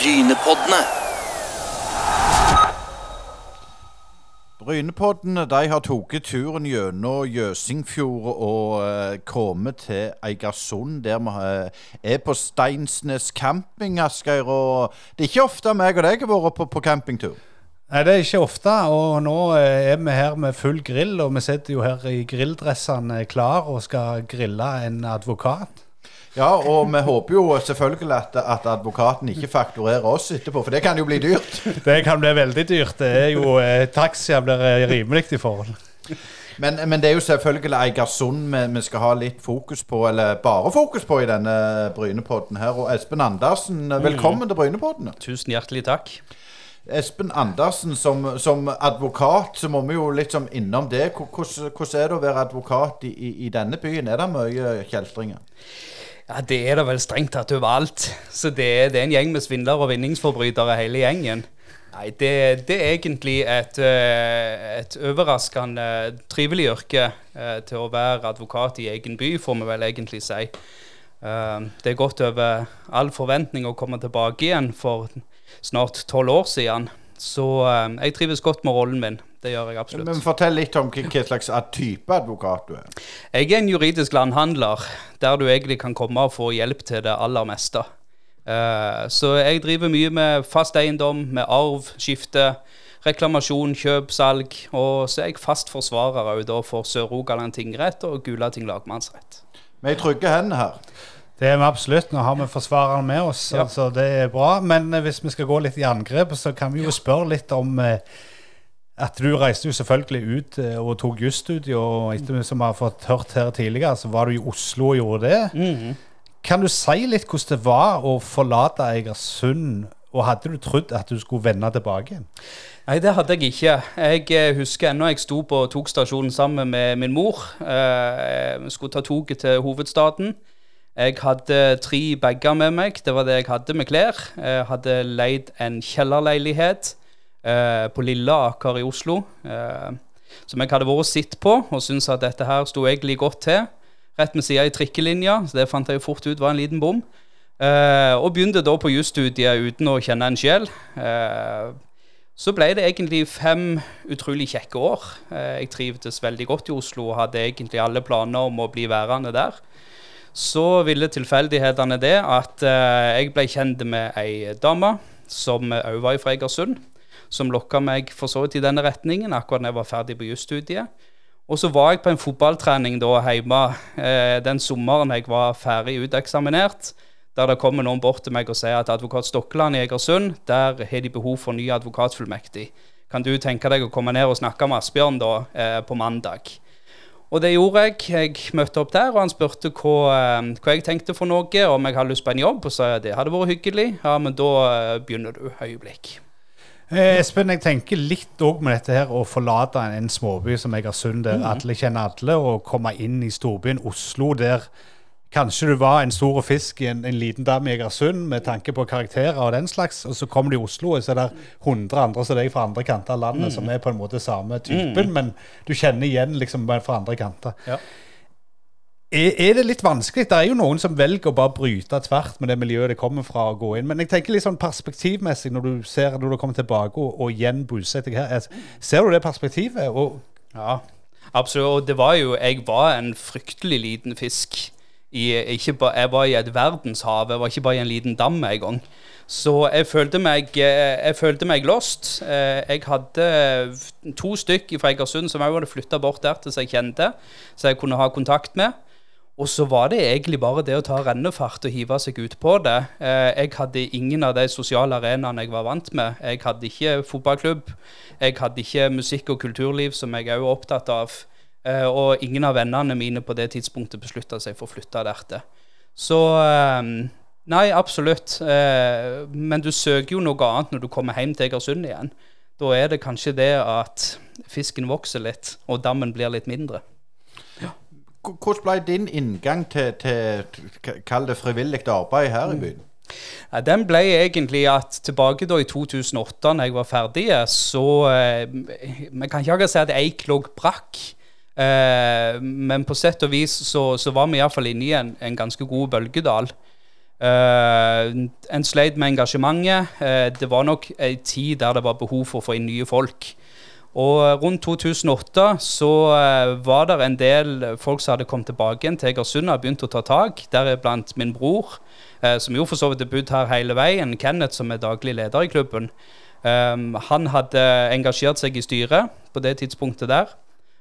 Brynepoddene. Brynepoddene de har tatt turen gjennom Jøsingfjord og uh, kommet til Eigersund, der vi uh, er på Steinsnes camping, Asgeir. Og det er ikke ofte meg og deg har vært på, på campingtur. Nei, det er ikke ofte, og nå eh, er vi her med full grill, og vi sitter jo her i grilldressene klar og skal grille en advokat. Ja, og vi håper jo selvfølgelig at, at advokaten ikke fakturerer oss etterpå, for det kan jo bli dyrt. Det kan bli veldig dyrt. Det er jo eh, Taxier blir eh, rimelig i forhold. Men, men det er jo selvfølgelig Eigersund vi, vi skal ha litt fokus på, eller bare fokus på i denne Brynepodden her. Og Espen Andersen, velkommen til Brynepodden. Tusen hjertelig takk. Espen Andersen, som, som advokat, så må vi jo litt som innom det. Hvordan, hvordan er det å være advokat i, i, i denne byen? Er det mye kjeltringer? Ja, Det er det vel strengt tatt overalt. Så det, det er en gjeng med svindlere og vinningsforbrytere, hele gjengen. Nei, det, det er egentlig et, eh, et overraskende trivelig yrke eh, til å være advokat i egen by, får vi vel egentlig si. Eh, det er godt over all forventning å komme tilbake igjen for snart tolv år siden. Så jeg trives godt med rollen min. Det gjør jeg absolutt. Men Fortell litt om hva slags type advokat du er. Jeg er en juridisk landhandler, der du egentlig kan komme og få hjelp til det aller meste. Uh, så jeg driver mye med fast eiendom, med arv, skifte, reklamasjon, kjøp, salg. Og så er jeg fast forsvarer for Sør-Rogaland tingrett og Gulating lagmannsrett. Vi er i trygge hender her. Det er vi absolutt. Nå har vi forsvareren med oss, ja. så det er bra. Men eh, hvis vi skal gå litt i angrep, så kan vi jo spørre litt om eh, at du reiste jo selvfølgelig ut eh, og tok jusstudio. og etter som vi har fått hørt her tidligere, så var du i Oslo og gjorde det. Mm. Kan du si litt hvordan det var å forlate Egersund, og hadde du trodd at du skulle vende tilbake igjen? Nei, det hadde jeg ikke. Jeg husker ennå jeg sto på togstasjonen sammen med min mor. Jeg skulle ta toget til hovedstaden. Jeg hadde tre bager med meg. Det var det jeg hadde med klær. Jeg hadde leid en kjellerleilighet eh, på Lille Aker i Oslo. Eh, som jeg hadde vært og sett på, og syntes at dette her sto egentlig godt til. Rett med sida i trikkelinja, så det fant jeg jo fort ut var en liten bom. Eh, og begynte da på jusstudiet uten å kjenne en sjel. Eh, så ble det egentlig fem utrolig kjekke år. Eh, jeg trivdes veldig godt i Oslo og hadde egentlig alle planer om å bli værende der. Så ville tilfeldighetene det at eh, jeg ble kjent med ei dame som òg var fra Egersund som lokka meg for så vidt i denne retningen, akkurat da jeg var ferdig på jusstudiet. Og så var jeg på en fotballtrening da hjemme eh, den sommeren jeg var ferdig uteksaminert, der det kommer noen bort til meg og sier at advokat Stokkeland i Egersund, der har de behov for ny advokatfullmektig. Kan du tenke deg å komme ned og snakke med Asbjørn da eh, på mandag? Og det gjorde jeg. Jeg møtte opp der, og han spurte hva, eh, hva jeg tenkte for noe, om jeg hadde lyst på en jobb. Og sa jeg det hadde vært hyggelig. Ja, men da eh, begynner du. Øyeblikk. Eh, Espen, jeg tenker litt òg med dette her å forlate en, en småby som Egersund, der mm. alle kjenner alle, og komme inn i storbyen Oslo, der kanskje du var en stor fisk i en, en liten dam i Egersund med tanke på karakterer og den slags, og så kommer du i Oslo, og så er det 100 andre som deg fra andre kanter av landet, mm. som er på en måte samme typen, mm. men du kjenner igjen liksom fra andre kanter. Ja. Er, er, det litt vanskelig? Det er jo noen som velger å bare bryte tvert med det miljøet det kommer fra, å gå inn. Men jeg tenker litt sånn perspektivmessig, når du ser når du kommer tilbake og, og igjen bosetter deg her, ser du det perspektivet? Og ja, absolutt. Og det var jo Jeg var en fryktelig liten fisk. I, ba, jeg var i et verdenshav. Jeg var ikke bare i en liten dam en gang. Så jeg følte meg, jeg følte meg lost. Eh, jeg hadde to stykk fra Egersund som jeg hadde flytta bort der til som jeg kjente, som jeg kunne ha kontakt med. Og så var det egentlig bare det å ta rennefart og hive seg ut på det. Eh, jeg hadde ingen av de sosiale arenaene jeg var vant med. Jeg hadde ikke fotballklubb. Jeg hadde ikke musikk- og kulturliv, som jeg òg er opptatt av. Eh, og ingen av vennene mine på det tidspunktet beslutta seg for å flytte dertil. Så eh, Nei, absolutt. Men du søker jo noe annet når du kommer hjem til Egersund igjen. Da er det kanskje det at fisken vokser litt, og dammen blir litt mindre. Hvordan ble din inngang til, til kall det frivillig arbeid her i mm. byen? Ja, den ble egentlig at tilbake da i 2008, når jeg var ferdig, så eh, Vi kan ikke akkurat si at eik lå brakk. Eh, men på sett og vis så, så var vi iallfall inne i en, en ganske god bølgedal. Uh, en sleit med engasjementet. Uh, det var nok ei tid der det var behov for å få inn nye folk. Og rundt 2008 så var det en del folk som hadde kommet tilbake igjen til Egersund og begynt å ta tak, deriblant min bror, som jo for så vidt har bodd her hele veien, Kenneth, som er daglig leder i klubben. Han hadde engasjert seg i styret på det tidspunktet der.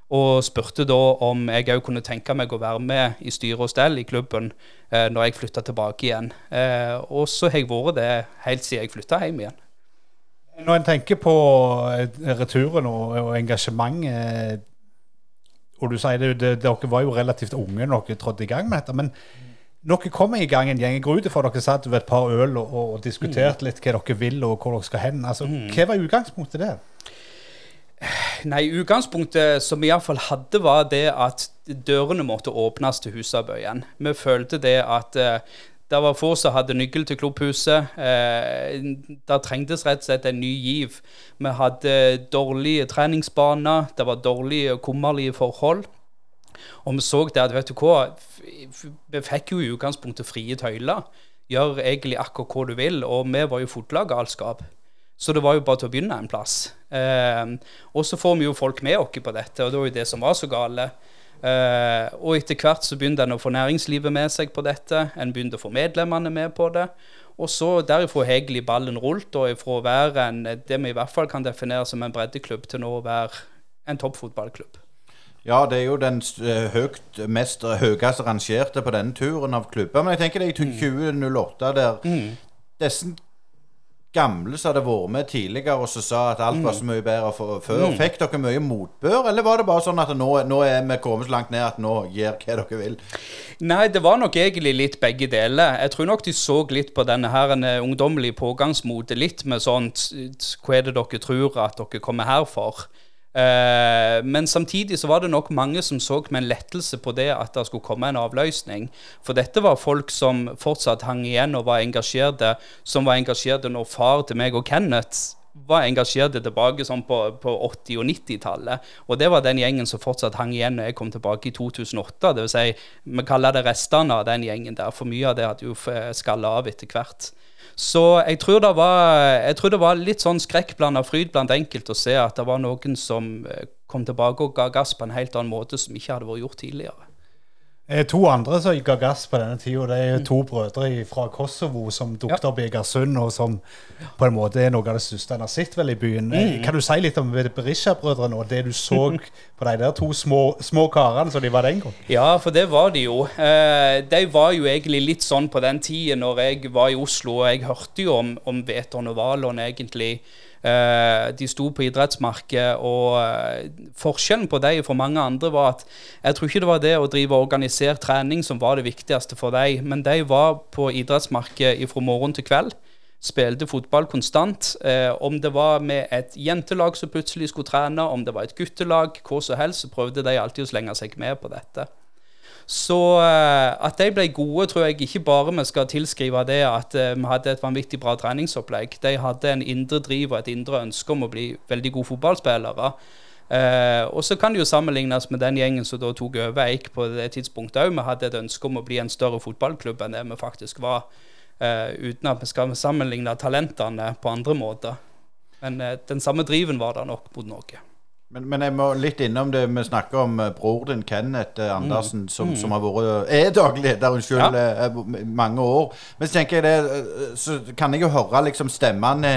Og spurte da om jeg òg kunne tenke meg å være med i styre og stell i klubben eh, når jeg flytta tilbake igjen. Eh, og så har jeg vært det helt siden jeg flytta hjem igjen. Når en tenker på eh, returen og, og engasjementet Og du sier det, det, dere var jo relativt unge når dere trådte i gang med dette. men dere kommer i gang en gjeng, jeg går ut ifra dere satt ved et par øl og, og, og diskuterte mm. litt hva dere vil og hvor dere skal hen. Altså, mm. Hva var utgangspunktet der? Nei, utgangspunktet som vi iallfall hadde, var det at dørene måtte åpnes til Husabøyen. Vi følte det at eh, det var få som hadde nøkkel til klubbhuset. Eh, det trengtes rett og slett en ny giv. Vi hadde dårlige treningsbaner, det var dårlige, kummerlige forhold. Og vi så det at vet du hva, vi fikk jo i utgangspunktet frie tøyler. Gjør egentlig akkurat hva du vil. Og vi var jo fotlag galskap. Så det var jo bare til å begynne en plass. Eh, og så får vi jo folk med oss på dette, og det var jo det som var så gale. Eh, og etter hvert så begynte en å få næringslivet med seg på dette. En begynte å få medlemmene med på det. Og så derifra har egentlig ballen rullet, og fra å være en, det vi i hvert fall kan definere som en breddeklubb, til nå å være en toppfotballklubb. Ja, det er jo den eh, høyt, mest høyest rangerte på denne turen av klubber. Men jeg tenker det i 2008 der mm. disse gamle som hadde vært med tidligere og som sa at alt var så mye bedre før. Mm. Fikk dere mye motbør, eller var det bare sånn at nå, nå er vi kommet så langt ned at nå gjør hva dere vil? Nei, det var nok egentlig litt begge deler. Jeg tror nok de så litt på denne her en ungdommelige pågangsmotet, litt med sånt Hva er det dere tror at dere kommer her for? Uh, men samtidig så var det nok mange som så med en lettelse på det at det skulle komme en avløsning. For dette var folk som fortsatt hang igjen og var engasjerte, som var engasjerte når far til meg og Kenneth var engasjerte tilbake sånn på, på 80- og 90-tallet. Og det var den gjengen som fortsatt hang igjen når jeg kom tilbake i 2008. Det vil si, vi kaller det restene av den gjengen der, for mye av det hadde jo skalla av etter hvert. Så jeg tror det var, tror det var litt sånn skrekkblanda fryd blant enkelte å se at det var noen som eh, kom tilbake og ga gass på en helt annen måte som ikke hadde vært gjort tidligere. Eh, to andre som ga gass på denne tida, det er to brødre fra Kosovo som dukket opp i Egersund, og som på en måte er noe av det største en har sett vel i byen. Eh, mm. Kan du si litt om Berisha-brødrene og det du så på de der to små, små karene som de var den gang? Ja, for det var de jo. Eh, de var jo egentlig litt sånn på den tida når jeg var i Oslo, og jeg hørte jo om, om Veton og Valon egentlig. Uh, de sto på idrettsmarkedet, og uh, forskjellen på dem for mange andre var at jeg tror ikke det var det å drive organisert trening som var det viktigste for dem, men de var på idrettsmarkedet fra morgen til kveld. Spilte fotball konstant. Uh, om det var med et jentelag som plutselig skulle trene, om det var et guttelag, hva som helst, så prøvde de alltid å slenge seg med på dette. Så eh, at de ble gode, tror jeg ikke bare vi skal tilskrive det at eh, vi hadde et vanvittig bra treningsopplegg. De hadde en indre driv og et indre ønske om å bli veldig gode fotballspillere. Uh, og så kan det jo sammenlignes med den gjengen som da tok over Eik på det tidspunktet òg. Vi hadde et ønske om å bli en større fotballklubb enn det vi faktisk var. Uh, uten at vi skal sammenligne talentene på andre måter. Men uh, den samme driven var der nok mot Norge. Men, men, jeg må litt innom det vi snakker om uh, bror din, Kenneth uh, Andersen, mm. Som, mm. som, har vært er daglig leder unnskyld, ja. mange år. Men så tenker jeg det, så kan jeg jo høre liksom stemmene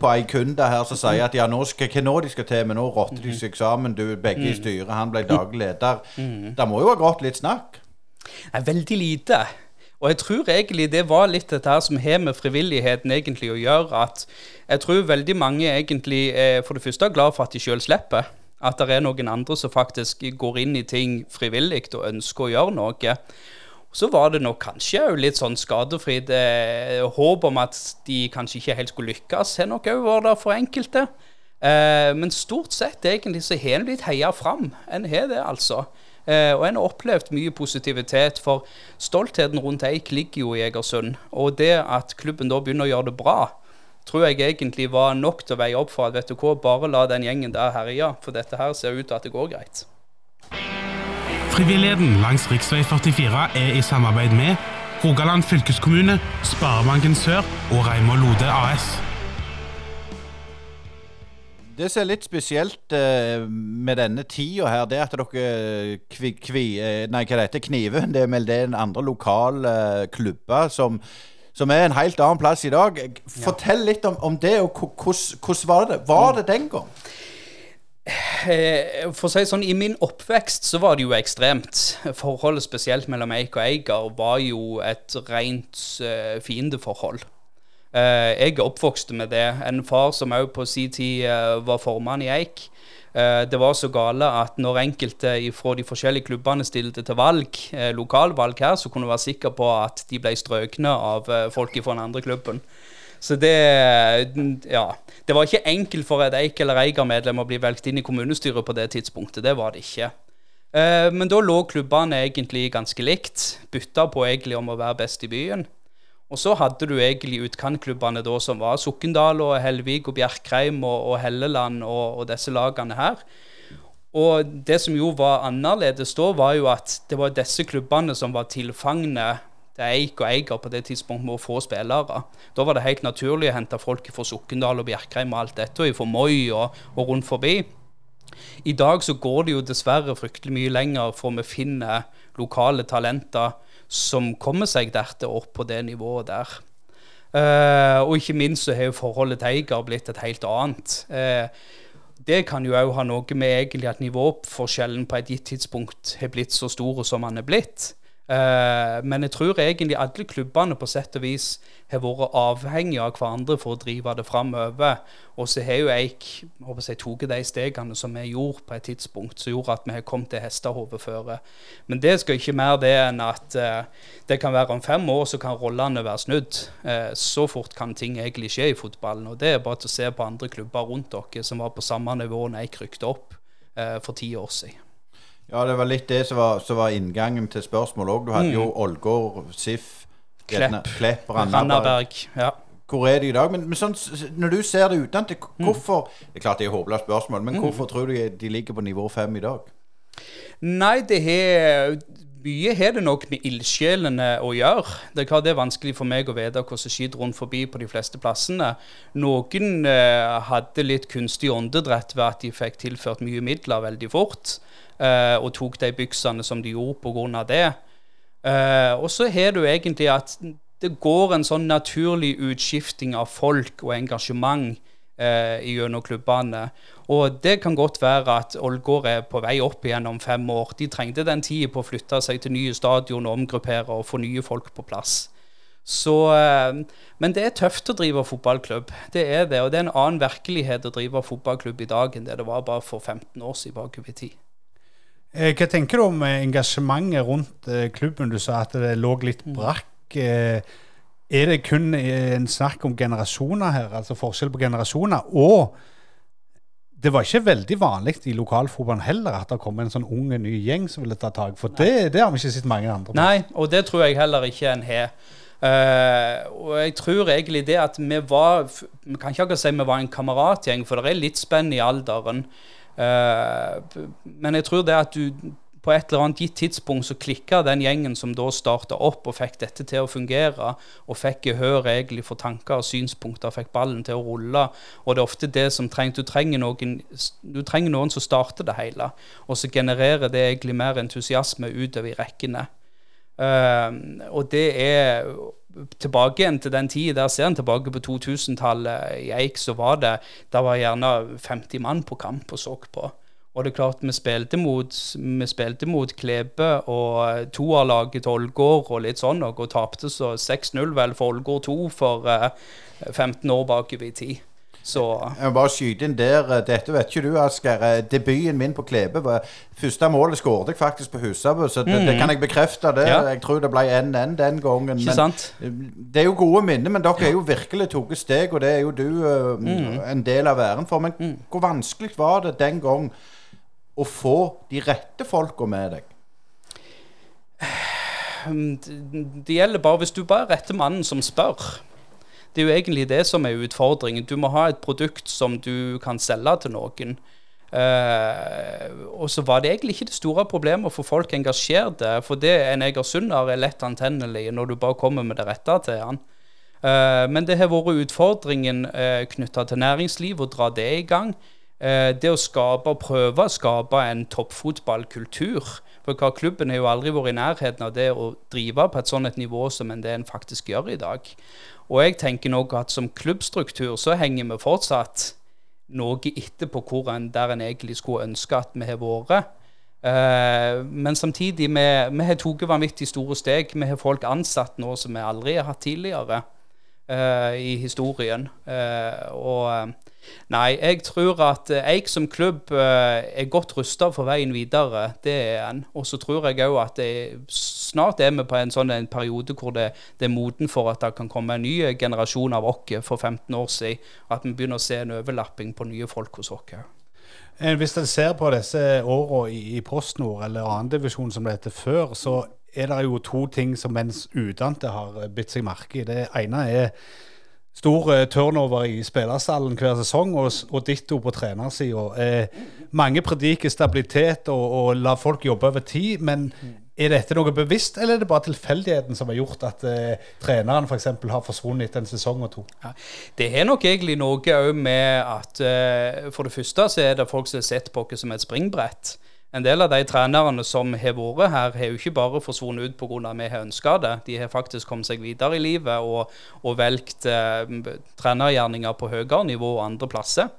på ei kunde her som sier at ja, nå skal, hva nå de skal til men nå rotter de seg sammen, du begge i mm. styret, han ble daglig leder. Mm. Det må jo ha gått litt snakk? Nei, veldig lite. Og jeg tror egentlig det var litt dette her som har med frivilligheten egentlig å gjøre. At jeg tror veldig mange egentlig er for det første glad for at de sjøl slipper. At det er noen andre som faktisk går inn i ting frivillig og ønsker å gjøre noe. Så var det nok kanskje òg litt sånn skadefritt eh, håp om at de kanskje ikke helt skulle lykkes, har nok òg vært der for enkelte. Eh, men stort sett egentlig så har en blitt heia fram. En har det, altså. Eh, og en har opplevd mye positivitet, for stoltheten rundt Eik ligger jo i Egersund. Og det at klubben da begynner å gjøre det bra, tror jeg egentlig var nok til å veie opp for at vet du hva, bare la den gjengen der herje, for dette her ser ut til at det går greit. Frivilligheten langs rv. 44 er i samarbeid med Rogaland fylkeskommune, Sparebanken Sør og Reimar Lode AS. Det som er litt spesielt eh, med denne tida her, det er at dere kvi, kvi, eh, Nei, hva det heter Kniven. Det er vel det en andre lokale eh, klubber som, som er en helt annen plass i dag. Fortell litt om, om det, og hvordan var det? Var det den gang? For å si sånn, I min oppvekst så var det jo ekstremt. Forholdet spesielt mellom Eik og Eiger var jo et rent fiendeforhold. Eh, jeg er oppvokst med det. En far som òg på sin tid eh, var formann i Eik. Eh, det var så gale at når enkelte fra de forskjellige klubbene stilte til valg, lokalvalg her, så kunne du være sikker på at de ble strøkne av folk fra den andre klubben. Så det Ja. Det var ikke enkelt for et Eik- eller Eiger-medlem å bli valgt inn i kommunestyret på det tidspunktet. Det var det ikke. Men da lå klubbene egentlig ganske likt. Bytta på egentlig om å være best i byen. Og så hadde du egentlig utkantklubbene da som var Sokndal og Hellvik og Bjerkreim og, og Helleland og, og disse lagene her. Og det som jo var annerledes da, var jo at det var disse klubbene som var tilfangne til Eik og Eiger på det tidspunktet med å få spillere. Da var det helt naturlig å hente folk fra Sokndal og Bjerkreim og alt dette, og fra Moi og, og rundt forbi. I dag så går det jo dessverre fryktelig mye lenger for vi finner lokale talenter som kommer seg dertil opp på det nivået der. Eh, og ikke minst så har jo forholdet til Eiger blitt et helt annet. Eh, det kan jo òg ha noe med egentlig at nivåforskjellen på et gitt tidspunkt har blitt så stor som han er blitt. Eh, men jeg tror egentlig alle klubbene på sett og vis har vært avhengige av hverandre for å drive det framover. Og så har jo Eik håper tatt de stegene som vi gjorde på et tidspunkt, som gjorde at vi har kommet til hestehovedføre. Men det skal ikke mer det enn at eh, det kan være om fem år så kan rollene være snudd. Eh, så fort kan ting egentlig skje i fotballen. Og det er bare til å se på andre klubber rundt dere som var på samme nivå når Eik rykket opp for ti år siden. Ja, det var litt det som var, som var inngangen til spørsmålet òg. Du hadde jo Ålgård, SIF, Mm. Klepp. Klepp Randaberg. Ja. Hvor er de i dag? Men, men sånn, når du ser det utentil, Mm. hvorfor Det er klart det er håpløst spørsmål, men hvorfor tror du de ligger på nivå fem i dag? Nei, det har Mye har det nok med ildsjelene å gjøre. Det er klart det er vanskelig for meg å vite hva som skjedde rundt forbi på de fleste plassene. Noen eh, hadde litt kunstig åndedrett ved at de fikk tilført mye midler veldig fort, eh, og tok de byksene som de gjorde pga. det. Eh, og så har du egentlig at det går en sånn naturlig utskifting av folk og engasjement eh, gjennom klubbene. Og det kan godt være at Ålgård er på vei opp igjen om fem år. De trengte den tida på å flytte seg til nye stadion og omgruppere og få nye folk på plass. Så, eh, men det er tøft å drive fotballklubb. Det er det. Og det er en annen virkelighet å drive fotballklubb i dag enn det det var bare for 15 år siden bak i tid. Eh, Hva tenker du om eh, engasjementet rundt eh, klubben? Du sa at det lå litt brakk. Eh, Er det kun en snakk om generasjoner her, altså forskjell på generasjoner? Og det var ikke veldig vanlig i lokalfotballen heller at det kom en sånn unge, ny gjeng som ville ta tak. For det, det har vi ikke sett mange andre på. Nei, og det tror jeg heller ikke en har. Uh, og jeg tror egentlig det at vi var Vi kan ikke akkurat si vi var en kameratgjeng, for det er litt spenn i alderen. Eh, men jeg tror det at du på et eller annet gitt tidspunkt så klikka den gjengen som da starta opp og fikk dette til å fungere, og fikk gehør egentlig for tanker og synspunkter, fikk ballen til å rulle. Og det er ofte det som trenger Du trenger noen, du trenger noen som starter det hele, og så genererer det egentlig mer entusiasme utover i rekkene. Um, og det er tilbake igjen til den tid, der ser en tilbake på 2000-tallet. I Eik så var det Der var gjerne 50 mann på kamp og så på. Og det er klart, vi spilte mot, vi spilte mot Klebe og toerlaget til Ålgård og litt sånn, og tapte så 6-0 vel for Ålgård 2 for eh, 15 år bakover i tid. Så Jeg må bare skyte inn der. eh, Dette vet ikke du, Asgeir. Eh, Debuten min på Klebe var Første målet skåret jeg faktisk på Husabø, så det, det kan jeg bekrefte. det. Ja. Jeg tror det ble 1-1 den gangen. Ikke sant? eh, Det er jo gode minner, men dere er jo virkelig tatt steg, og det er jo du Mhm. en del av æren for. Men hvor vanskelig var det den gang å få de rette folka med deg? Mm, det, det gjelder bare hvis du bare er rette mannen som spør. Det er jo egentlig det som er utfordringen. Du må ha et produkt som du kan selge til noen. Uh, og så var det egentlig ikke det store problemet å få folk engasjert. for det en egersunder er lett antennelig når du bare kommer med det rette til han. Uh, men det har vært utfordringen uh, knytta til næringsliv, å dra det i gang. det å skape, prøve skape en toppfotballkultur. For hva klubben har jo aldri vært i nærheten av det å drive på et sånt nivå som en det en faktisk gjør i dag. Og jeg tenker nok at som klubbstruktur så henger vi fortsatt noe etterpå hvor en, der en egentlig skulle ønske at vi har vært. Uh, men samtidig, vi, vi har tatt vanvittig store steg. Vi har folk ansatt nå som vi aldri har hatt tidligere uh, i historien. Uh, og Nei, jeg tror at Eik som klubb er godt rusta for veien videre. Det er en. Og så tror jeg òg at det, snart er vi på en sånn en periode hvor det, det, er moden for at det kan komme en ny generasjon av oss for 15 år siden. At vi begynner å se en overlapping på nye folk hos oss. Hvis en ser på disse årene i, i PostNord, eller annendivisjon som det heter før, så er det jo to ting som mens utdannede har bitt seg merke i. Det ene er stor eh, turnover i spillerstallen hver sesong, og, og ditto på trenersida. Eh, mange prediker stabilitet og, og la folk jobbe over tid, men er dette noe bevisst, eller er det bare tilfeldigheten som har gjort at eh, treneren f.eks. For har forsvunnet etter en sesong og to? Ja, det er nok egentlig noe òg med at eh, for det første så er det folk som har sett på oss som et springbrett. En del av de trenerne som har vært her, har jo ikke bare forsvunnet ut pga. vi har ønska det. De har faktisk kommet seg videre i livet og, og valgt eh, trenergjerninger på høyere nivå og andre plasser.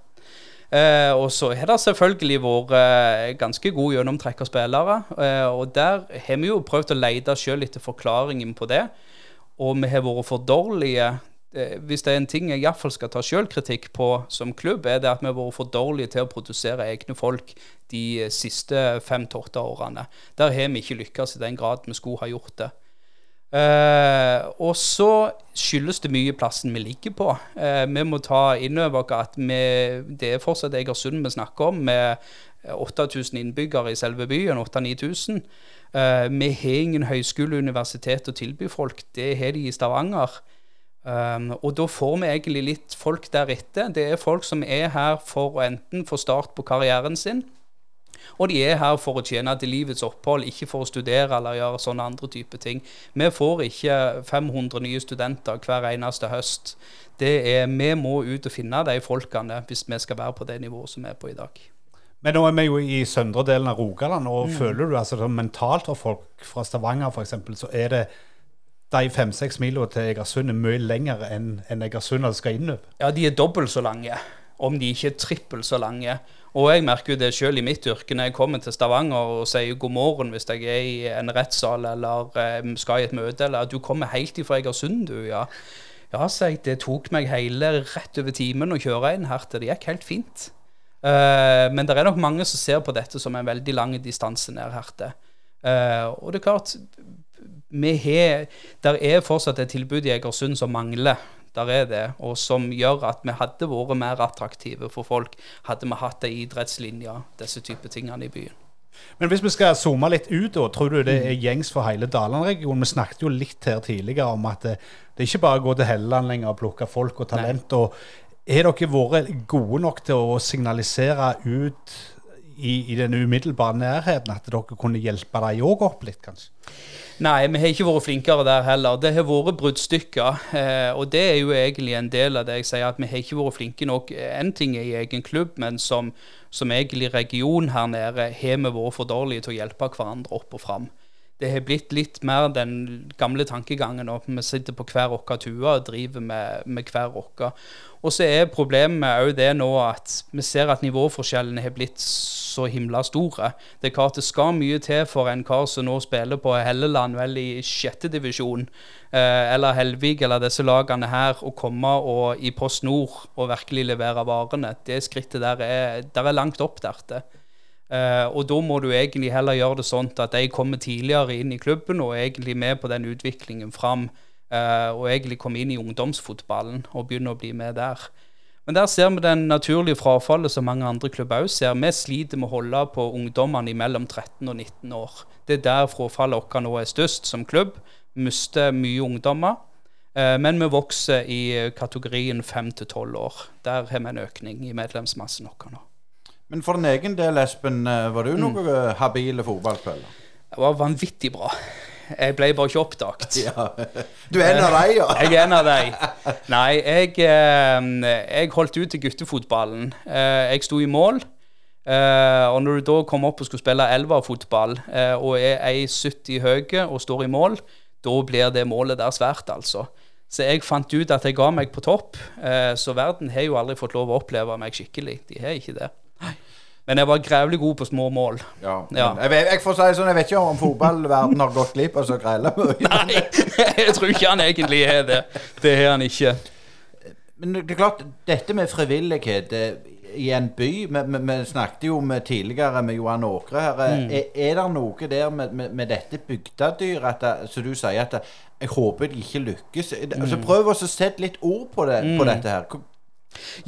Eh, og så har det selvfølgelig vært eh, ganske god gjennomtrekk av spillere. Eh, og der har vi jo prøvd å lete sjøl etter forklaringen på det. Og vi har vært for dårlige hvis det er en ting jeg iallfall skal ta sjølkritikk på som klubb, er det at vi har vært for dårlige til å produsere egne folk de eh, siste fem til åtte årene. Der har vi ikke lykkes i den grad vi skulle ha gjort det. Eh, og så skyldes det mye plassen vi ligger på. Eh, vi må ta inn over oss at vi, det er fortsatt Egersund vi snakker om, med 8000 innbyggere i selve byen. 8000-9000. Eh, vi har ingen høyskole universitet å tilby folk. Det har de i Stavanger. Um, og da får vi egentlig litt folk deretter. Det er folk som er her for å enten få start på karrieren sin, og de er her for å tjene til livets opphold, ikke for å studere eller gjøre sånne andre typer ting. Vi får ikke 500 nye studenter hver eneste høst. Det er, Vi må ut og finne de folkene hvis vi skal være på det nivået som vi er på i dag. Men nå er vi jo i søndre delen av Rogaland, og mm. føler du altså mentalt for folk fra Stavanger f.eks., så er det de fem-seks mila til Egersund er mye lengre enn en Egersund skal innover. Ja, de er dobbelt så lange, om de ikke er trippelt så lange. Og jeg merker jo det sjøl i mitt yrke når jeg kommer til Stavanger og sier god morgen hvis jeg er i en rettssal eller um, skal i et møte, eller at du kommer helt ifra Egersund, du, ja. Ja, sier jeg, det tok meg hele rett over timen å kjøre inn her til. Det gikk helt fint. Uh, men det er nok mange som ser på dette som en veldig lang distanse ned her til. Uh, og det er klart, vi har Der er fortsatt et tilbud i Egersund som mangler. Der er det, og som gjør at vi hadde vært mer attraktive for folk hadde vi hatt ei idrettslinje, disse type tingene i byen. Men hvis vi skal zoome litt ut, da, tror du det er gjengs for hele Daland-regionen? Vi snakket jo litt her tidligere om at det, det er ikke bare å gå til Helleland lenger og plukke folk og talent. og Har dere vært gode nok til å signalisere ut i, i den umiddelbare nærheten at dere kunne hjelpe dem òg opp litt, kanskje? Nei, vi har ikke vært flinkere der heller. Det har vært bruddstykker. Eh, og det er jo egentlig en del av det jeg sier, at vi har ikke vært flinke nok. En ting er i egen klubb, men som, som egentlig region her nede har vi vært for dårlige til å hjelpe hverandre opp og fram. Det har blitt litt mer den gamle tankegangen. at vi sitter på hver vår tue og driver med, med hver vår. Og så er problemet òg det nå at vi ser at nivåforskjellene har blitt så himla store. Det er klart det skal mye til for en kar som nå spiller på Helleland, vel i sjette divisjon, eh, eller Helvig eller disse lagene her, å komme og, i Post Nord og virkelig levere varene. Det skrittet der er, der er langt opp dertil. Uh, og da må du egentlig heller gjøre det sånn at de kommer tidligere inn i klubben og er egentlig med på den utviklingen fram. Uh, og egentlig komme inn i ungdomsfotballen og begynne å bli med der. Men der ser vi den naturlige frafallet som mange andre klubber òg ser. Vi sliter med å holde på ungdommene mellom 13 og 19 år. Det er der frafallet vårt nå er størst som klubb. Vi mister mye ungdommer. Uh, men vi vokser i kategorien 5 til 12 år. Der har vi en økning i medlemsmassen vår nå. Men for din egen del, Espen, eh, var du noen mm. habile fotballspiller? Det var vanvittig bra. Jeg ble bare ikke oppdaget. Ja. Du er en av dem, ja. Jeg er en av dem. Nei, jeg, eh, jeg holdt ut til guttefotballen. Eh, jeg sto i mål. Eh, og når du da kom opp og skulle spille elverfotball eh, og er 1,70 høy og står i mål, da blir det målet der svært, altså. Så jeg fant ut at jeg ga meg på topp. Eh, så verden har jo aldri fått lov å oppleve meg skikkelig. De har ikke det. Men jeg var grævlig god på små mål. ja. Ja. Jeg, vet- jeg får si sånn, jeg vet ikke om fotballverden har gått glipp av så grelle mye. Nei, jeg tror ikke han egentlig har det. Det har han ikke. Men det er klart, dette med frivillighet i en by Vi, snakket jo med tidligere med Johan Åkre her. Mm. Er, er det noe der med, med, med dette bygdedyret som du sier at jeg håper de ikke lykkes. Mm. Altså, prøv å sette litt ord på, det, på dette her.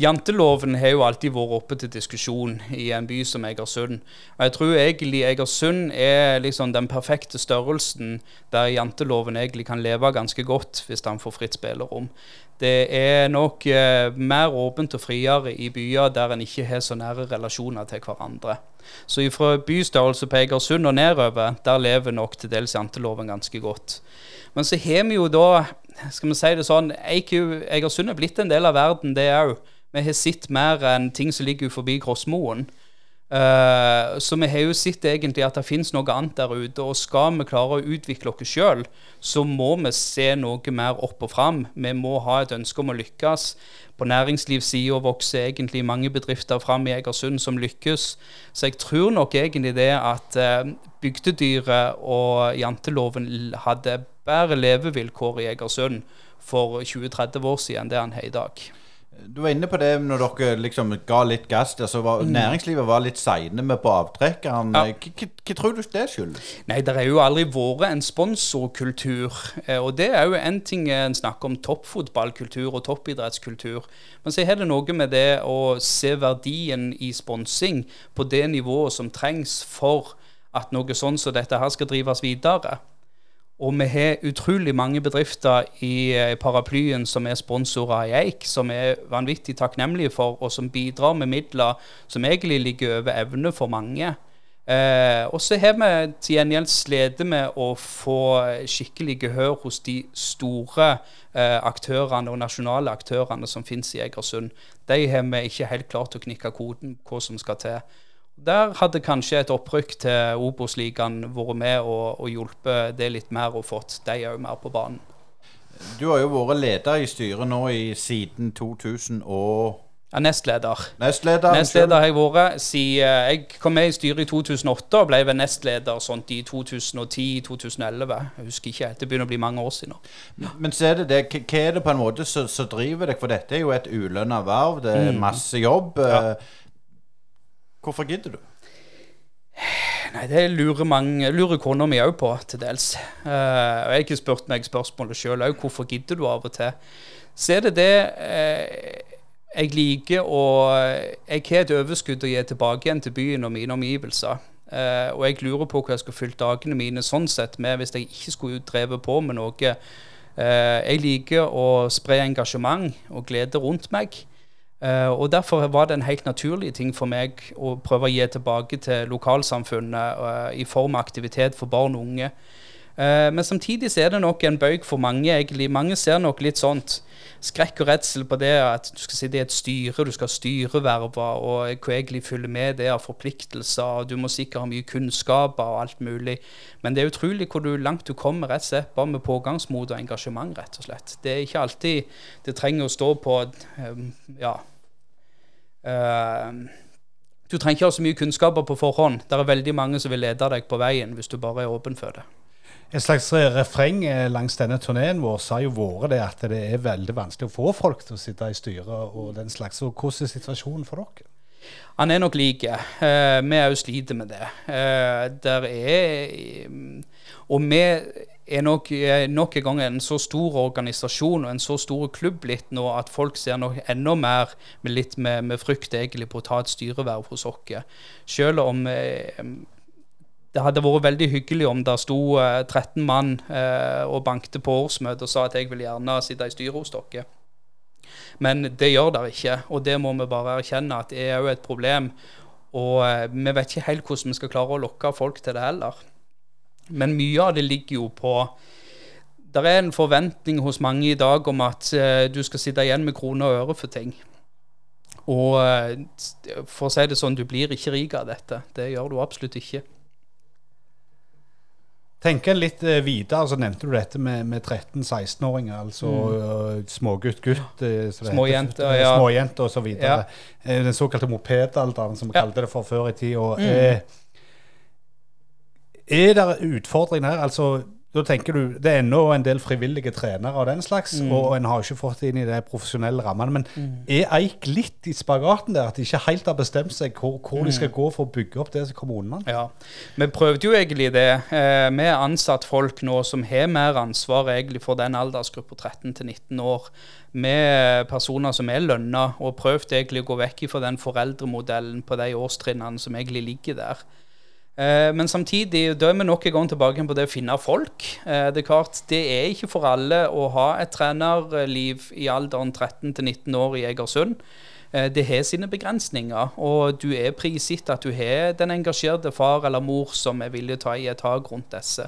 Janteloven har jo alltid vært oppe til diskusjon i en by som Egersund. Og jeg tror egentlig Egersund er liksom den perfekte størrelsen der janteloven egentlig kan leve ganske godt hvis han får fritt spillerom. Det er nok eh, mer åpent og friere i byer der en ikke har så nære relasjoner til hverandre. Så fra bystørrelse på Egersund og nedover, der lever nok til dels janteloven ganske godt. Men så har vi jo da, skal vi si det sånn, Egersund er blitt en del av verden, det òg. Vi har sett mer enn ting som ligger forbi Krossmoen. Uh, så vi har jo sett egentlig at det finnes noe annet der ute. Og skal vi klare å utvikle oss sjøl, så må vi se noe mer opp og fram. Vi må ha et ønske om å lykkes. På næringslivssida vokser egentlig mange bedrifter fram i Egersund som lykkes. Så jeg tror nok egentlig det at uh, bygdedyret og janteloven hadde bedre levevilkår i Egersund for 20-30 år siden enn det han har i dag. Du var inne på det når dere liksom ga litt gass Altså var, mm. næringslivet var litt seine med på avtrekkeren. Ja. Hva- Hva tror du det skyldes? Nei, det har jo aldri vært en sponsorkultur. eh, Og det er jo en ting en snakker om toppfotballkultur og toppidrettskultur. Men så har det noe med det å se verdien i sponsing på det nivået som trengs for at noe sånn som dette her skal drives videre. Og vi har utrolig mange bedrifter i eh, paraplyen som er sponsorer i Eik, som er vanvittig takknemlige for, og som bidrar med midler som egentlig ligger over evne for mange. Eh, og så har vi til gjengjeld slitt med å få skikkelig gehør hos de store eh, aktørene og nasjonale aktørene som finnes i Egersund. De har vi ikke helt klart å knikke koden hva som skal til. Der hadde kanskje et opprykk til Obos-ligaen vært med og, og hjulpet det litt mer og fått de òg mer på banen. Du har jo vært leder i styret nå i siden 2000 og Ja, nestleder. Nestleder? Nestleder har jeg vært siden jeg kom med i styret i 2008 og ble vel nestleder sånt i 2010-2011. Jeg husker ikke helt, det begynner å bli mange år siden nå. Men så er det det, hva- er det på en måte som driver deg? For dette er jo et ulønna verv, det er masse jobb. Mm. Ja. Hvorfor gidder du? Nei, det lurer, mange, lurer kona mi òg på, til dels. Uh, og jeg har ikke spurt meg spørsmålet sjøl òg, hvorfor gidder du av og til? Så er det det uh, jeg liker å Jeg har et overskudd å gi tilbake igjen til byen og mine omgivelser. Uh, og jeg lurer på hva jeg skulle fylt dagene mine sånn sett med hvis jeg ikke skulle drevet på med noe. Jeg liker å spre engasjement og glede rundt meg. Eh, og Derfor var det en helt naturlig ting for meg å prøve å gi tilbake til lokalsamfunnet eh, i form av aktivitet for barn og unge. Eh, men samtidig så er det nok en bøyg for mange. egentlig. Mange ser nok litt sånt skrekk og redsel på det at du skal sitte i et styre, du skal ha styreverver, og hva egentlig følger med det av forpliktelser, og du må sikkert ha mye kunnskaper og alt mulig. Men det er utrolig hvor du, langt du kommer rett og slett bare med pågangsmot og engasjement, rett og slett. Det er ikke alltid det trenger å stå på eh, ja, Eh, du trenger ikke ha så mye kunnskaper på forhånd. Det er veldig mange som vil lede deg på veien hvis du bare er åpen for det. En slags refreng eh, langs denne turneen vår har jo vært det at det er veldig vanskelig å få folk til å sitte i styret og den slags. Og hvordan er situasjonen for dere? Han er nok lik. Eh, vi òg sliter med det. Eh, der er Og vi er nok, eh, nok en gang en så stor organisasjon og en så stor klubb litt nå at folk ser nok enda mer med litt med, med frykt egentlig på å ta et styreverv hos oss. Selv om eh, det hadde vært veldig hyggelig om det sto eh, 13 mann eh, og bankte på årsmøtet og sa at jeg vil gjerne sitte i styret hos dere. Men det gjør det ikke, og det må vi bare erkjenne at det er òg et problem. Og eh, vi vet ikke helt hvordan vi skal klare å lokke folk til det heller. Men mye av det ligger jo på Det er en forventning hos mange i dag om at eh, du skal sitte igjen med kroner og øre for ting. Og eh, for å si det sånn, du blir ikke rik av dette. Det gjør du absolutt ikke. Tenker en litt eh, videre, så nevnte du dette med, med 13-16-åringer. Altså mm. smågutt-gutt. eh, Småjenter, ja. Småjenter videre. Eh, Den såkalte mopedalderen, som vi Ja. kalte det for før i tida. Mm. Er, er det utfordringer her? Altså, da tenker du, Det er ennå en del frivillige trenere og den slags, Mm. og en har ikke fått det inn i de profesjonelle rammene. Men er Eik litt i spagaten der, at de ikke helt har bestemt seg hvor, hvor de skal Mm. gå for å bygge opp det som kommunene? Ja, vi prøvde jo egentlig det. Eh, vi har ansatt folk nå som har mer ansvar egentlig for den aldersgruppa 13 til 19 år. Med personer som er lønna, og prøvd egentlig å gå vekk fra den foreldremodellen på de årstrinnene som egentlig ligger der. Eh, men samtidig da er vi nok en gang tilbake på det å finne folk. Eh, det er klart, det er ikke for alle å ha et trenerliv i alderen 13 til 19 år i Egersund. Eh, Det har sine begrensninger, og du er prisgitt at du har den engasjerte far eller mor som er villig til å ta i et tak rundt disse.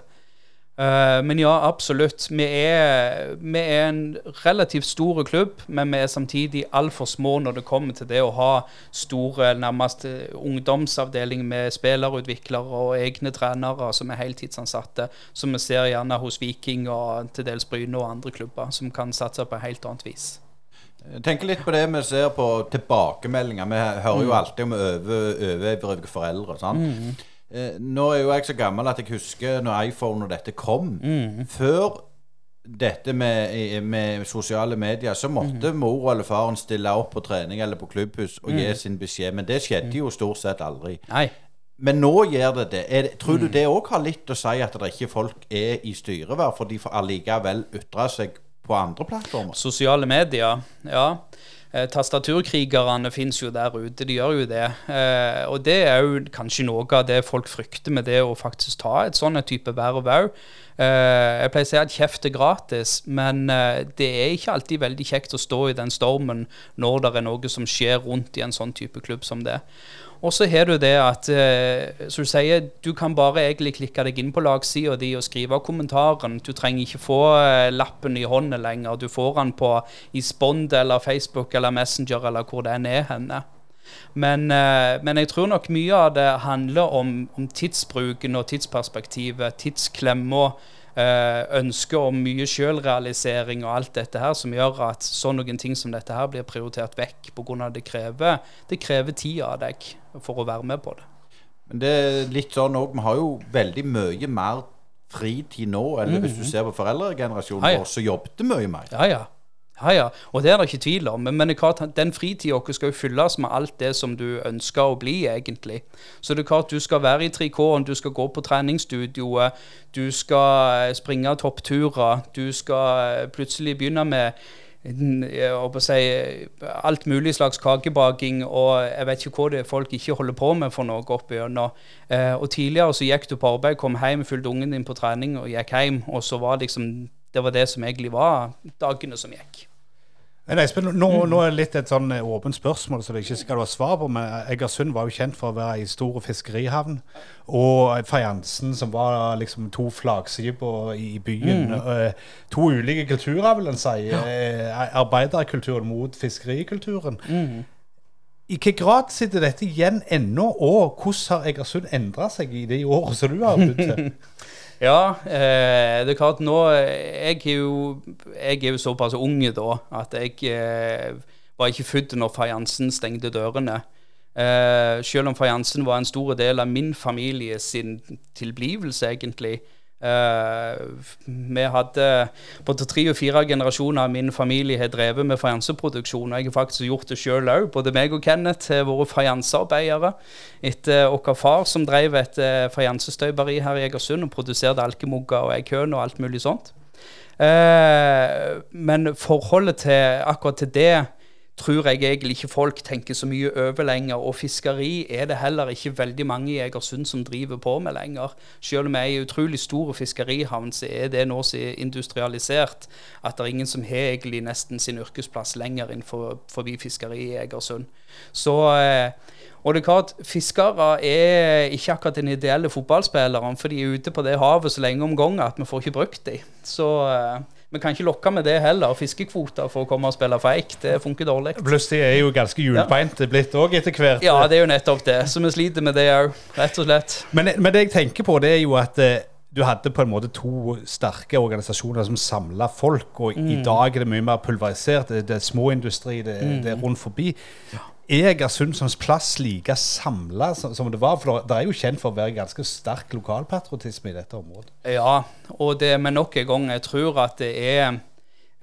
Eh, Men ja, absolutt. Vi er, vi er en relativt stor klubb, men vi er samtidig altfor små når det kommer til det å ha store, nærmest eh, ungdomsavdeling med spillerutviklere og egne trenere som er heltidsansatte, som vi ser gjerne hos Viking og til dels Bryne og andre klubber, som kan satse på helt annet vis. Jeg tenker litt på det vi ser på tilbakemeldinger. Vi hører jo alltid om over- overivrige foreldre. sant? Eh, Nå er jo jeg så gammel at jeg husker når iPhone og dette kom. Før dette med, med sosiale medier, så måtte mor eller faren stille opp på trening eller på klubbhus og gi sin beskjed. Men det skjedde jo stort sett aldri. Nei. Men nå gjør det det. Er tror du det òg har litt å si at det ikke folk er i styreverv, for de får allikevel ytre seg på andre plattformer? Sosiale medier, ja. Eh, Tastaturkrigerne fins jo der ute, de gjør jo det. Eh, og det er jo kanskje noe av det folk frykter med det å faktisk ta et sånn type verv òg. Eh, jeg pleier å si at kjeft er gratis, men det er ikke alltid veldig kjekt å stå i den stormen når det er noe som skjer rundt i en sånn type klubb som det. Og så har du det at eh, som du sier, du kan bare egentlig klikke deg inn på lagsida di og skrive kommentaren. Du trenger ikke få eh, lappen i hånda lenger. Du får den på i Spond eller Facebook eller Messenger eller hvor den er henne. Men, eh, men jeg tror nok mye av det handler om, om tidsbruken og tidsperspektivet, tidsklemma, eh, ønsket om mye sjølrealisering og alt dette her, som gjør at sånn noen ting som dette her blir prioritert vekk pga. det krever det krever tid av deg for å være med på det. Men det er litt sånn òg, vi har jo veldig mye mer fritid nå, eller hvis du ser på foreldregenerasjonen Ja, ja. vår, så jobbet mye mer. Ja, ja. Ja, ja. Og det er det ikke tvil om. Men, men klart, den fritida vår skal jo fylles med alt det som du ønsker å bli, egentlig. Så det er klart du skal være i trikoten, du skal gå på treningsstudioet, du skal eh, springe toppturer, du skal eh, plutselig begynne med å si, alt mulig slags kakebaking, og jeg vet ikke hva det er folk ikke holder på med for noe opp igjennom. Eh, og tidligere så gikk du på arbeid, kom hjem, fulgte ungen din på trening og gikk hjem, og så var liksom det var det som egentlig var dagene som gikk. Men Espen, nå, nå er det litt et sånn eh, åpent spørsmål som du ikke skal ha svar på, men Egersund var jo kjent for å være ei stor fiskerihavn. Og Fajansen, som var liksom to flaggskip i byen. Mm. To ulike kulturer, vil en si. Ja. Arbeiderkulturen mot fiskerikulturen. I hvilken grad sitter dette igjen ennå, og hvordan har Egersund endra seg i de årene som du har bodd til? Ja, eh, det er klart nå Jeg er jo, jeg er jo såpass ung da at jeg eh, var ikke født når fajansen stengte dørene. Eh, selv om fajansen var en stor del av min familie sin tilblivelse, egentlig. Eh, vi hadde både tre og fire generasjoner av min familie har drevet med fajanseproduksjon. Og jeg har faktisk gjort det sjøl òg. Både meg og Kenneth har vært fajansearbeidere etter vår far, som drev et uh, fajansestøperi her i Egersund og produserte alkemugger og eikøn og alt mulig sånt. Uh, men forholdet til akkurat til det tror jeg egentlig ikke folk tenker så mye over lenger. Og fiskeri er det heller ikke veldig mange i Egersund som driver på med lenger. Selv om jeg er en utrolig stor fiskerihavn, så er det nå så industrialisert at det er ingen som har egentlig nesten sin yrkesplass lenger innenfor forbi fiskeri i Egersund. Så, eh, Og det er klart, fiskere er ikke akkurat den ideelle fotballspilleren, for de er ute på det havet så lenge om gangen at vi får ikke brukt dem. Så eh, vi kan ikke lokke med det heller. Fiskekvoter for å komme og spille feik, det funker dårlig. Pluss de er jo ganske hjulbeinte blitt òg etter hvert. Ja, det er jo nettopp det. Så vi sliter med det òg, rett og slett. Men, men det jeg tenker på, det er jo at eh, du hadde på en måte to sterke organisasjoner som samla folk, og i dag er det mye mer pulverisert. Det, det er småindustri, det, det er rundt forbi. Er Egersundsons plass like samla som, som det var? For det er jo kjent for å være ganske sterk lokalpatriotisme i dette området. Ja, og det med nok en gang, jeg tror at det er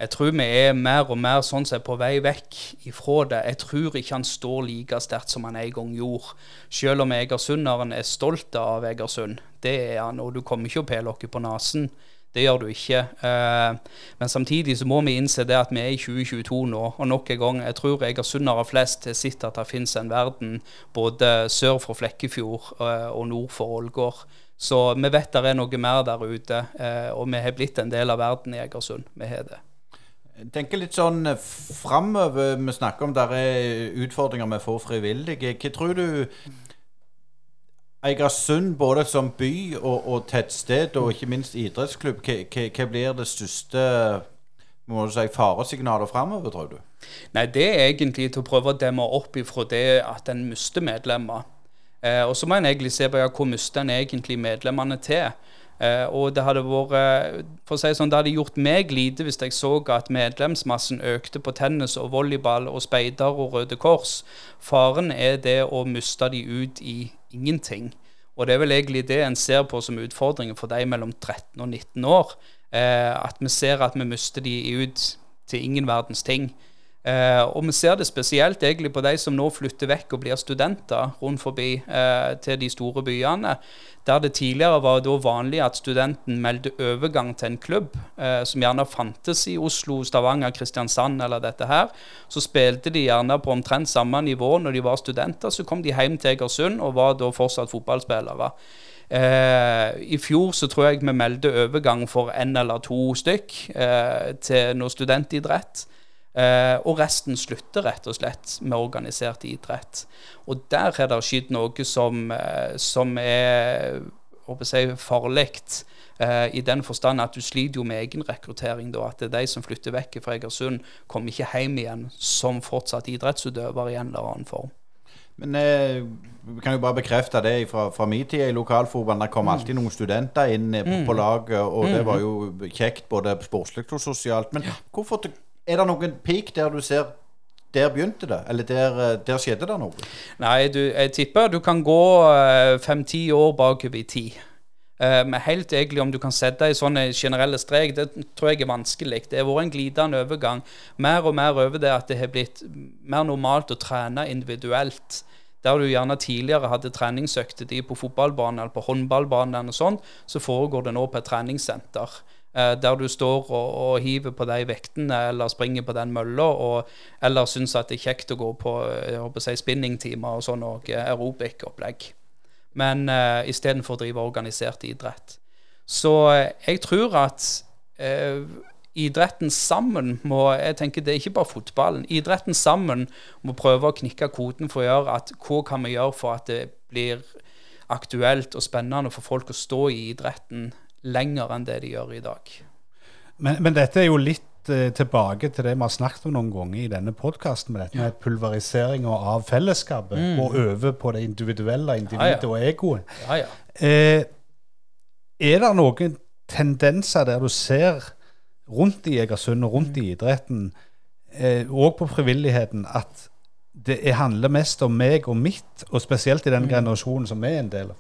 Jeg tror vi er mer og mer sånn som er på vei vekk ifra det. Jeg tror ikke han står like sterkt som han en gang gjorde. Selv om egersunderen er stolt av Egersund. Det er han, og du kommer ikke opp oss på nesen. Det gjør du ikke. Eh, men samtidig så må vi innse det at vi er i 2022 nå. Og nok en gang, jeg tror egersundere flest til sett at det finnes en verden både sør for Flekkefjord eh, og nord for Ålgård. Så vi vet det er noe mer der ute, eh, og vi har blitt en del av verden i Egersund. Vi har det. Jeg tenker litt sånn framover. Vi snakker om der er utfordringer med få frivillige. Hva tror du Eigersund både som by og, og tettsted, og ikke minst idrettsklubb, hva, blir det største må du si, faresignalet framover, tror du? Nei, det er egentlig til å prøve å demme opp ifra det at en mister medlemmer. Eh, og så må en egentlig se på ja, hvor mister en egentlig medlemmene til. Eh, og det hadde vært for å si sånn, det hadde gjort meg lite hvis jeg så at medlemsmassen økte på tennis og volleyball og speider og Røde Kors. Faren er det å miste de ut i ingenting. Og det er vel egentlig det en ser på som utfordringen for de mellom 13 og 19 år. Eh, at vi ser at vi mister de ut til ingen verdens ting. Eh, og vi ser det spesielt egentlig på de som nå flytter vekk og blir studenter rundt forbi eh, til de store byene. Der det tidligere var da vanlig at studenten meldte overgang til en klubb, eh, som gjerne fantes i Oslo, Stavanger, Kristiansand eller dette her. Så spilte de gjerne på omtrent samme nivå når de var studenter. Så kom de hjem til Egersund og var da fortsatt fotballspillere. Eh, I fjor så tror jeg vi meldte overgang for én eller to stykk eh, til noe studentidrett. Uh, og resten slutter rett og slett med organisert idrett. Og der har det skjedd noe som, uh, som er si, farlig. Uh, I den forstand at du sliter jo med egenrekruttering. At det er de som flytter vekk fra Egersund, kommer ikke hjem igjen som fortsatt idrettsutøver i en eller annen form. Men eh, vi kan jo bare bekrefte det fra, fra min tid i lokalfotballen. Det kom Mm. alltid noen studenter inn på, på laget, og det var jo kjekt både sportslig og sosialt. Men hvorfor er det noen peak der du ser der begynte det? Eller der, eh, der skjedde det noe? Nei, du, jeg tipper du kan gå fem-ti år bakover i tid. Uh, men helt egentlig om du kan sette i sånne generelle strek, det tror jeg er vanskelig. Det har vært en glidende overgang. Mer og mer over det at det har blitt mer normalt å trene individuelt. Der du gjerne tidligere hadde treningsøkter de på fotballbanen eller på håndballbanen, og sånn, så foregår det nå på et treningssenter. Eh, der du står og, og hiver på de vektene eller springer på den mølla, eller syns at det er kjekt å gå på jeg håper si, spinningtimer og sånn og aerobic-opplegg. Men uh, istedenfor å drive organisert idrett. Så eh, jeg tror at eh, idretten sammen må Jeg tenker det er ikke bare fotballen. Idretten sammen må prøve å knikke koden for å gjøre at hva kan vi gjøre for at det blir aktuelt og spennende for folk å stå i idretten lenger enn det de gjør i dag. Men, men dette er jo litt eh, tilbake til det vi har snakket om noen ganger i denne podkasten, med dette med pulveriseringa av fellesskapet og over på det individuelle individet Ja, ja. og egoet. Ja, ja. Eh, er det noen tendenser der du ser rundt i Egersund og rundt i idretten, eh, og på frivilligheten, at det er- handler mest om meg og mitt, og spesielt i den generasjonen som vi er en del av?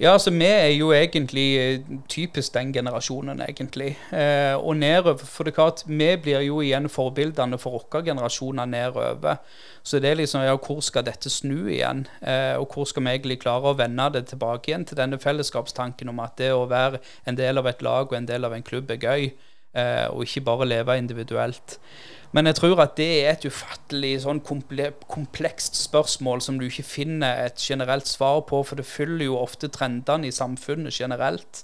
Ja, altså vi er jo egentlig eh, typisk den generasjonen, egentlig. Eh, og nedover, for det er klart, vi blir jo igjen forbildene for våre generasjoner nedover. Så det er liksom, ja, hvor skal dette snu igjen? Eh, og hvor skal vi egentlig klare å vende det tilbake igjen til denne fellesskapstanken om at det å være en del av et lag og en del av en klubb er gøy, eh, og ikke bare leve individuelt. Men jeg tror at det er et ufattelig sånn komplekst spørsmål som du ikke finner et generelt svar på, for det følger jo ofte trendene i samfunnet generelt.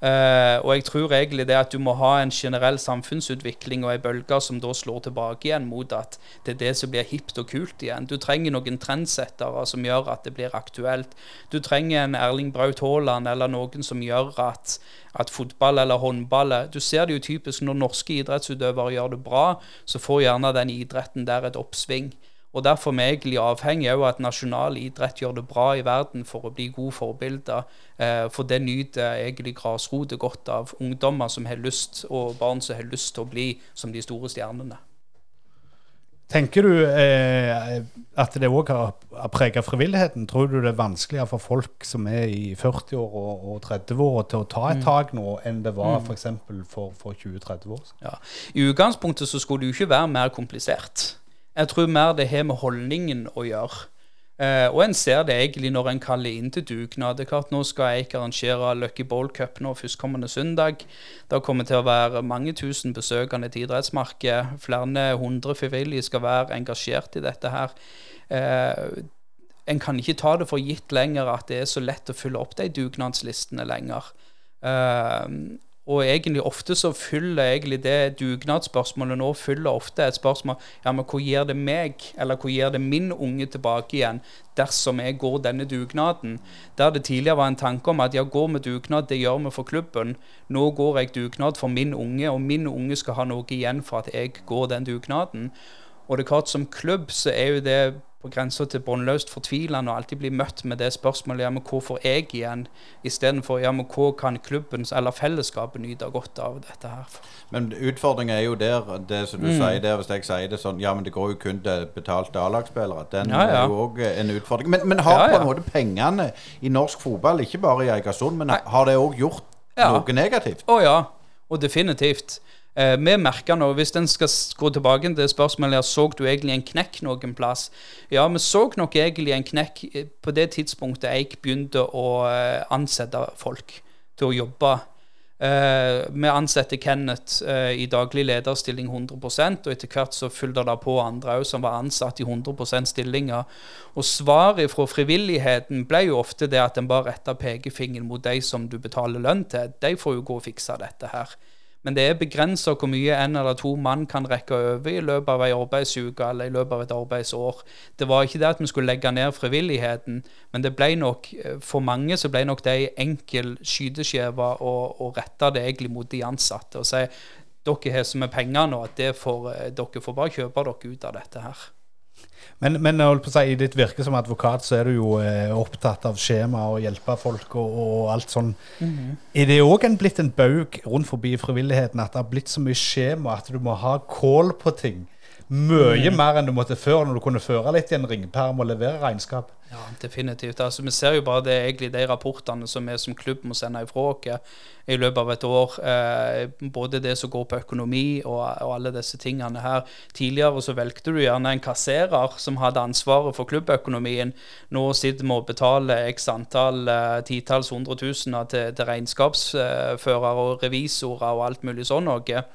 Eh, og jeg tror egentlig det at du må ha en generell samfunnsutvikling og ei bølge som da slår tilbake igjen mot at det er det som blir hipt og kult igjen. Du trenger noen trendsettere som gjør at det blir aktuelt. Du trenger en Erling Braut Haaland eller noen som gjør at, at fotball eller håndball Du ser det jo typisk når norske idrettsutøvere gjør det bra, så får gjerne den idretten der et oppsving. Og Derfor er vi egentlig avhengig av at nasjonal idrett gjør det bra i verden for å bli gode forbilder. Eh, for det nyter egentlig grasrota godt av. Ungdommer som har lyst, og barn som har lyst til å bli som de store stjernene. Tenker du eh, at det òg har, preget frivilligheten? Tror du det er vanskeligere for folk som er i 40-år og, og 30-år til å ta et mm. tak nå, enn det var f.eks. for, for, for 20-30 år siden? Ja. I utgangspunktet så skulle det jo ikke være mer komplisert. Jeg tror mer det har med holdningen å gjøre. Uh, og en ser det egentlig når en kaller inn til dugnad. Nå skal Eik arrangere Lucky Bowl Cup nå førstkommende søndag. Det kommer til å være mange tusen besøkende til idrettsmarkedet. Flere hundre frivillige skal være engasjert i dette her. Uh, en kan ikke ta det for gitt lenger at det er så lett å fylle opp de dugnadslistene lenger. Uh, og egentlig ofte så fyller egentlig det dugnadsspørsmålet nå fyller ofte et spørsmål ja, men hvor gir det meg, eller hvor gir det min unge tilbake igjen dersom jeg går denne dugnaden? Der det tidligere var en tanke om at ja, går vi dugnad, det gjør vi for klubben. Nå går jeg dugnad for min unge, og min unge skal ha noe igjen for at jeg går den dugnaden. Og det er klart Som klubb så er jo det på grensa til båndløst fortvilende og alltid bli møtt med det spørsmålet ja, men hvor får jeg igjen, istedenfor ja, men hva kan klubben eller fellesskapet nyte godt av dette her. Men utfordringen er jo der, det som du mm. sier der, hvis jeg sier det sånn, ja, men det går jo kun til betalte A-lagsspillere. Den ja, ja. er jo òg en utfordring. Men, men har på en måte pengene i norsk fotball, ikke bare i Eigersund, men Nei. har det òg gjort noe negativt? Å ja, og definitivt. Eh, vi merker nå, Hvis en skal gå tilbake til spørsmålet her, så du egentlig en knekk noen plass. Ja, vi så nok egentlig en knekk eh, på det tidspunktet jeg begynte å eh, ansette folk til å jobbe. Vi ansetter Kenneth i daglig lederstilling 100 og etter hvert så fulgte det på andre òg som var ansatt i 100% stillinger. Og svaret fra frivilligheten ble jo ofte det at en bare retta pekefingeren mot de som du betaler lønn til. De får jo gå og fikse dette her. Men det er begrensa hvor mye en eller to mann kan rekke over i løpet av ei arbeidsuke eller i løpet av et arbeidsår. Det var ikke det at vi skulle legge ned frivilligheten, men det ble nok, eh, for mange så ble nok det ei enkel skyteskive å, å rette det egentlig mot de ansatte og si dere har så mye penger nå at får, eh, dere får bare kjøpe dere ut av dette her. Men, men si, i ditt virke som advokat så er du jo eh, opptatt av skjema og hjelpe folk og, og alt sånn. Mm -hmm. Er det òg blitt en baug rundt forbi frivilligheten at det har blitt så mye skjema at du må ha kål på ting? Mye mm. mer enn du måtte før, når du kunne føre litt i en ringperm og levere regnskap. Ja, definitivt. Altså, vi ser jo bare det egentlig de rapportene som vi som klubb må sende ifra oss i løpet av et år. Eh, både det som går på økonomi og, og, alle disse tingene her. Tidligere så velgte du gjerne en kasserer som hadde ansvaret for klubbøkonomien. Nå sitter vi og betaler x antall eh, titalls hundretusener til, til regnskapsførere og revisorer og alt mulig sånn noe.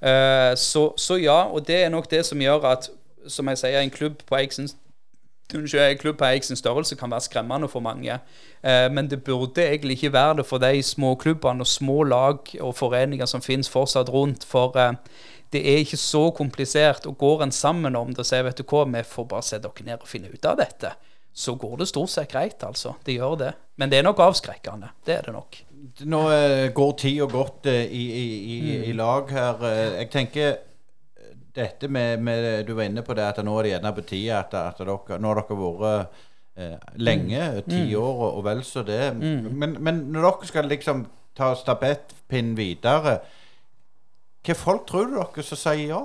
Eh, så, så, ja, og det er nok det som gjør at, som jeg sier, en klubb på Eiksens en klubb på Eiksens størrelse kan være skremmende for mange. Uh, men det burde egentlig ikke være det for de små klubbene og små lag og foreninger som finnes fortsatt rundt. For uh, det er ikke så komplisert. Og går en sammen om det og sier vet du hva, vi får bare sette dere ned og finne ut av dette, så går det stort sett greit, altså. Det gjør det. Men det er nok avskrekkende. Det er det nok nå uh, går tida godt i, i, i, i, lag her. Jeg tenker dette med, med, Du var inne på det at nå er det gjerne på tide at, at dere Nå har dere vært lenge, mm. ti mm. år og, og, vel så det. Mm. Men, men, når dere skal liksom ta stabettpinnen videre, hva folk tror du dere som sier ja?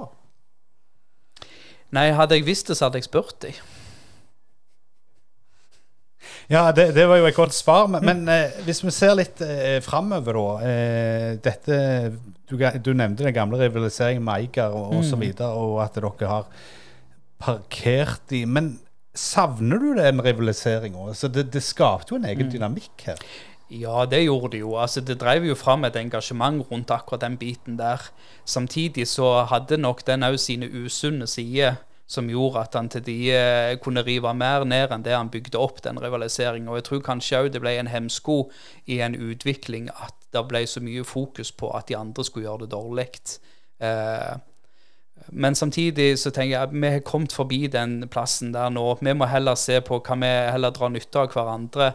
Nei, hadde jeg visst det, så hadde jeg spurt dem. Ja, det, det, var jo et godt svar. Men, men eh, hvis vi ser litt eh, framover, da. Eh, dette, du, du, nevnte den gamle rivaliseringen med Eiger og osv., mm. og, og at dere har parkert de. Men savner du den rivaliseringa? Altså, det, det skapte jo en egen mm. dynamikk her. Ja, det gjorde det jo. Altså, det drev jo fram et engasjement rundt akkurat den biten der. Samtidig så hadde nok den òg sine usunne sider som gjorde at han til de eh, kunne rive mer ned enn det han bygde opp, den rivaliseringen. Og jeg tror kanskje òg det ble en hemsko i en utvikling at det ble så mye fokus på at de andre skulle gjøre det dårlig. Eh, men samtidig så tenker jeg at vi har kommet forbi den plassen der nå. Vi må heller se på hva vi heller drar nytte av hverandre.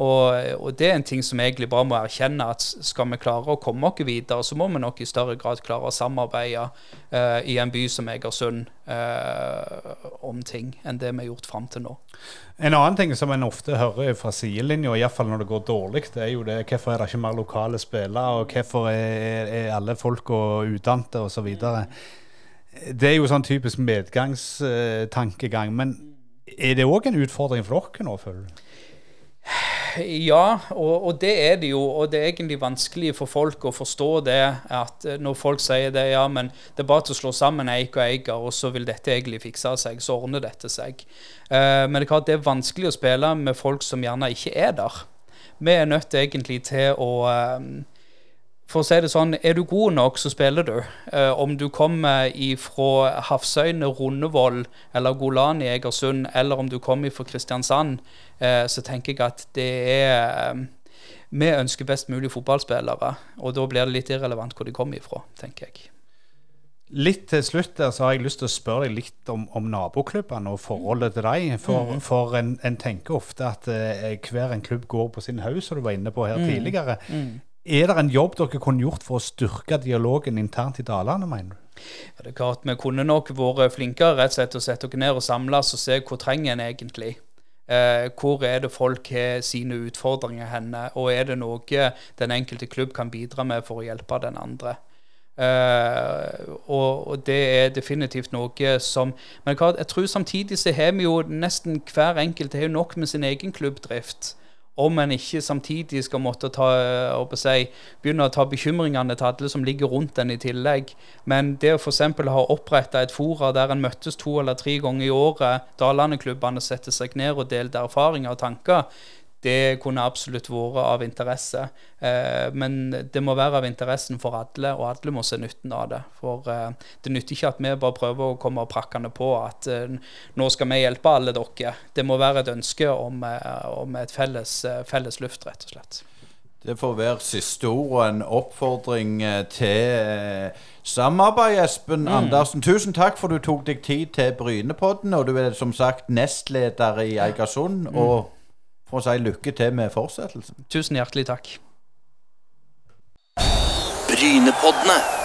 Og, og, det er en ting som egentlig bare må erkjenne, at skal vi klare å komme oss videre, så må vi nok i større grad klare å samarbeide uh, i en by som Egersund uh, om ting enn det vi har gjort fram til nå. En annen ting som en ofte hører fra sidelinja, iallfall når det går dårlig, det er jo det hvorfor er det ikke mer lokale spillere, og hvorfor er, er alle folka utdannede osv. Det er jo sånn typisk medgangstankegang. Men er det òg en utfordring for dere nå, føler du? Ja, og, og, det er det jo. Og det er egentlig vanskelig for folk å forstå det. At eh, når folk sier det, ja, men det er bare til å slå sammen eik og eiker, og så vil dette egentlig fikse seg, så ordner dette seg. Uh, men det er klart det er vanskelig å spille med folk som gjerne ikke er der. Vi er nødt egentlig til å uh, for å si det sånn, er du god nok, så spiller du. Eh, om du kommer fra Hafsøyene, Rundevoll eller Golan i Egersund, eller om du kommer fra Kristiansand, eh, så tenker jeg at det er eh, Vi ønsker best mulig fotballspillere, og da blir det litt irrelevant hvor de kommer ifra, tenker jeg. Litt til slutt der, så har jeg lyst til å spørre deg litt om, om naboklubbene og forholdet til dem. For, mm. for en, en, tenker ofte at eh, hver en klubb går på sin haug, som du var inne på her mm. tidligere. Mm. Er det en jobb dere kunne gjort for å styrke dialogen internt i Dalane, mener du? Ja, det er klart Vi kunne nok vært flinkere rett og slett å sette oss ned og samles og se hvor trenger en egentlig. Eh, hvor er det folk har sine utfordringer henne, og er det noe den enkelte klubb kan bidra med for å hjelpe den andre. Eh, og, og, det er definitivt noe som Men jeg tror samtidig så har vi jo nesten hver enkelt har nok med sin egen klubbdrift om en ikke samtidig skal måtte ta, å si, begynne å ta bekymringene til alle som ligger rundt en i tillegg. Men det å f.eks. ha oppretta et fora der en møttes to eller tre ganger i året, Dalane-klubbene setter seg ned og delte erfaringer og tanker, det kunne absolutt vært av interesse. Eh, men det må være av interessen for alle, og alle må se nytten av det. For eh, det nytter ikke at vi bare prøver å komme prakkende på at eh, nå skal vi hjelpe alle dere. Det må være et ønske om, om et felles, felles, luft, rett og slett. Det får være siste ord og en oppfordring til samarbeid, Espen mm. Andersen. Tusen takk for du tok deg tid til Brynepodden, og du er som sagt nestleder i Eigersund. Mm. og for å si lykke til med fortsettelsen. Tusen hjertelig takk. Brynepoddene.